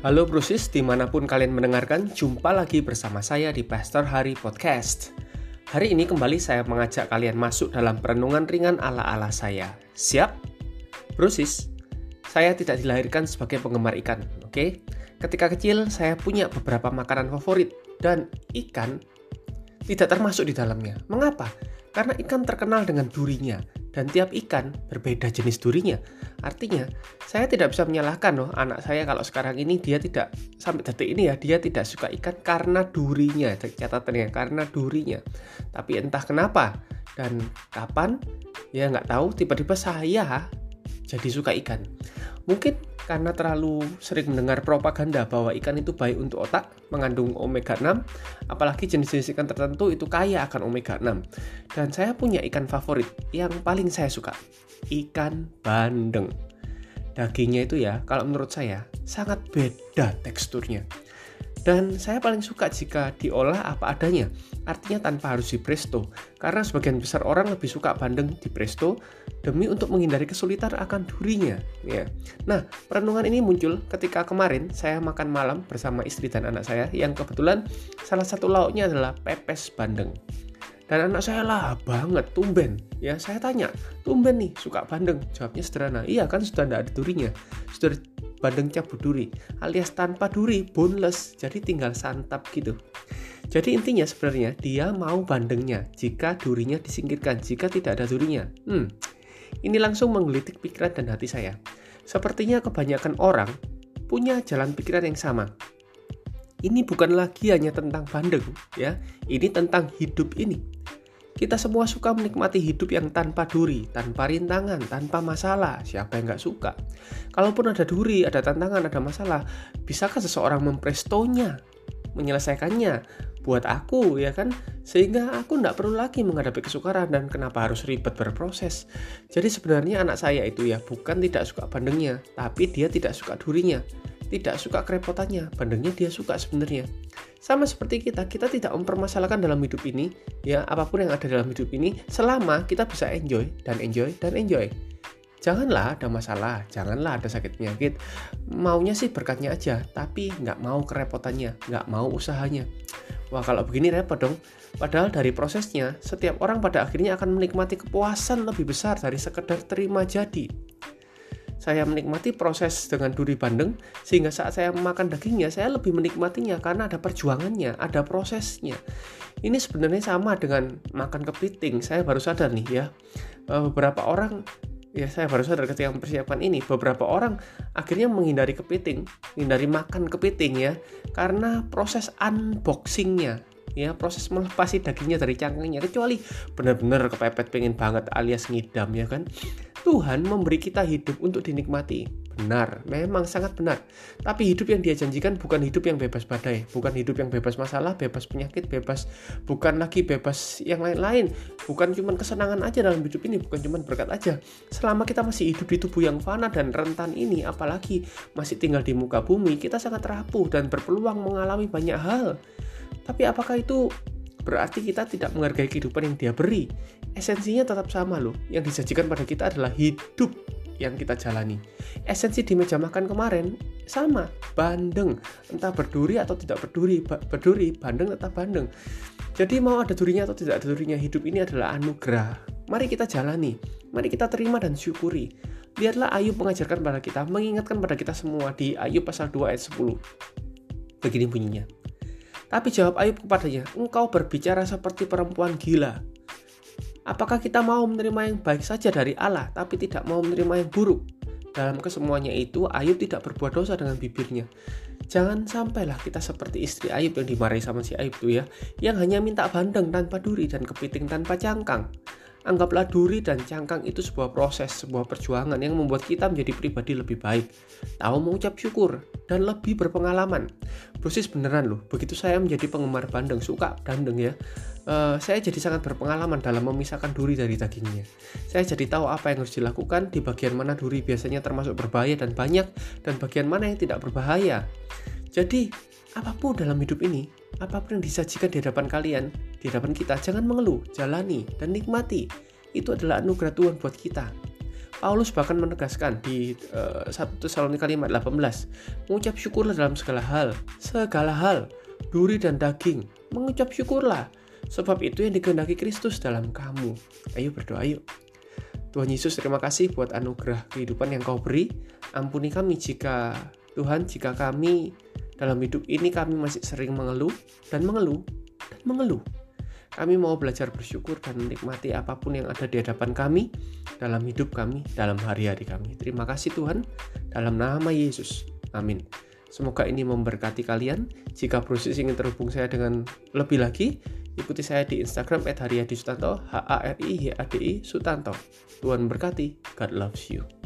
Halo Brusis, di mana pun kalian mendengarkan, jumpa lagi bersama saya di Pastor Hari Podcast. Hari ini kembali saya mengajak kalian masuk dalam perenungan ringan ala-ala saya. Siap? Brusis, saya tidak dilahirkan sebagai penggemar ikan, oke? Okay? Ketika kecil, saya punya beberapa makanan favorit, dan ikan tidak termasuk di dalamnya. Mengapa? Karena ikan terkenal dengan durinya, dan tiap ikan berbeda jenis durinya. Artinya, saya tidak bisa menyalahkan loh anak saya kalau sekarang ini dia tidak sampai detik ini ya dia tidak suka ikan karena durinya, catatannya karena durinya. Tapi entah kenapa dan kapan ya nggak tahu tiba-tiba saya jadi suka ikan. Mungkin karena terlalu sering mendengar propaganda bahwa ikan itu baik untuk otak, mengandung omega 6, apalagi jenis-jenis ikan tertentu itu kaya akan omega 6. Dan saya punya ikan favorit yang paling saya suka, ikan bandeng. Dagingnya itu ya, kalau menurut saya sangat beda teksturnya. Dan saya paling suka jika diolah apa adanya, artinya tanpa harus di presto, karena sebagian besar orang lebih suka bandeng di presto demi untuk menghindari kesulitan akan durinya. Ya. Nah, perenungan ini muncul ketika kemarin saya makan malam bersama istri dan anak saya yang kebetulan salah satu lauknya adalah pepes bandeng. Dan anak saya lah banget, tumben. Ya, saya tanya, tumben nih, suka bandeng? Jawabnya sederhana, iya kan sudah tidak ada durinya. Sudah bandeng cabut duri alias tanpa duri boneless. Jadi tinggal santap gitu. Jadi intinya sebenarnya dia mau bandengnya jika durinya disingkirkan jika tidak ada durinya. Hmm ini langsung menggelitik pikiran dan hati saya. Sepertinya kebanyakan orang punya jalan pikiran yang sama. Ini bukan lagi hanya tentang bandeng ya. Ini tentang hidup ini kita semua suka menikmati hidup yang tanpa duri, tanpa rintangan, tanpa masalah. Siapa yang nggak suka? Kalaupun ada duri, ada tantangan, ada masalah, bisakah seseorang memprestonya, menyelesaikannya? Buat aku, ya kan? Sehingga aku nggak perlu lagi menghadapi kesukaran dan kenapa harus ribet berproses. Jadi sebenarnya anak saya itu ya bukan tidak suka bandengnya, tapi dia tidak suka durinya tidak suka kerepotannya, bandengnya dia suka sebenarnya. Sama seperti kita, kita tidak mempermasalahkan dalam hidup ini, ya apa pun yang ada dalam hidup ini, selama kita bisa enjoy dan enjoy dan enjoy. Janganlah ada masalah, janganlah ada sakit penyakit. Maunya sih berkatnya aja, tapi nggak mau kerepotannya, nggak mau usahanya. Wah kalau begini repot dong. Padahal dari prosesnya, setiap orang pada akhirnya akan menikmati kepuasan lebih besar dari sekedar terima jadi saya menikmati proses dengan duri bandeng sehingga saat saya makan dagingnya saya lebih menikmatinya karena ada perjuangannya, ada prosesnya. Ini sebenarnya sama dengan makan kepiting. Saya baru sadar nih ya. Eh, beberapa orang ya saya baru sadar ketika mempersiapkan ini beberapa orang akhirnya menghindari kepiting menghindari makan kepiting ya karena proses unboxingnya ya proses melepasi dagingnya dari cangkangnya kecuali benar-benar kepepet pengen banget alias ngidam ya kan Tuhan memberi kita hidup untuk dinikmati. Benar, memang sangat benar. Tapi hidup yang dia janjikan bukan hidup yang bebas badai, bukan hidup yang bebas masalah, bebas penyakit, bebas bukan lagi bebas yang lain-lain. Bukan cuma kesenangan aja dalam hidup ini, bukan cuma berkat aja. Selama kita masih hidup di tubuh yang fana dan rentan ini, apalagi masih tinggal di muka bumi, kita sangat rapuh dan berpeluang mengalami banyak hal. Tapi apakah itu berarti kita tidak menghargai kehidupan yang dia beri. Esensinya tetap sama loh. Yang disajikan pada kita adalah hidup yang kita jalani. Esensi di meja makan kemarin sama, bandeng. Entah berduri atau tidak berduri, berduri, bandeng tetap bandeng. Jadi mau ada durinya atau tidak ada durinya, hidup ini adalah anugerah. Mari kita jalani, mari kita terima dan syukuri. Lihatlah Ayub mengajarkan pada kita, mengingatkan pada kita semua di Ayub pasal 2 ayat 10. Begini bunyinya. Tapi jawab Ayub kepadanya, engkau berbicara seperti perempuan gila. Apakah kita mau menerima yang baik saja dari Allah, tapi tidak mau menerima yang buruk? Dalam kesemuanya itu, Ayub tidak berbuat dosa dengan bibirnya. Jangan sampailah kita seperti istri Ayub yang dimarahi sama si Ayub itu ya, yang hanya minta bandeng tanpa duri dan kepiting tanpa cangkang. Anggaplah duri dan cangkang itu sebuah proses, sebuah perjuangan yang membuat kita menjadi pribadi lebih baik, tahu mengucap syukur, dan lebih berpengalaman. Proses beneran loh, begitu saya menjadi penggemar bandeng, suka bandeng ya, uh, saya jadi sangat berpengalaman dalam memisahkan duri dari dagingnya. Saya jadi tahu apa yang harus dilakukan, di bagian mana duri biasanya termasuk berbahaya dan banyak, dan bagian mana yang tidak berbahaya. Jadi, apa pun dalam hidup ini, apa pun yang disajikan di hadapan kalian, di hadapan kita, jangan mengeluh, jalani, dan nikmati. Itu adalah anugerah Tuhan buat kita. Paulus bahkan menegaskan di uh, 1 Tesalonika 5 18, mengucap syukurlah dalam segala hal, segala hal, duri dan daging, mengucap syukurlah, sebab itu yang dikehendaki Kristus dalam kamu. Ayo berdoa yuk. Tuhan Yesus terima kasih buat anugerah kehidupan yang kau beri. Ampuni kami jika Tuhan jika kami dalam hidup ini kami masih sering mengeluh dan mengeluh dan mengeluh. Kami mau belajar bersyukur dan menikmati apa pun yang ada di hadapan kami dalam hidup kami, dalam hari-hari kami. Terima kasih Tuhan, dalam nama Yesus. Amin. Semoga ini memberkati kalian. Jika proses ingin terhubung saya dengan lebih lagi, ikuti saya di Instagram @haryadi Sutanto, H A R I H A D I Sutanto. Tuhan berkati. God loves you.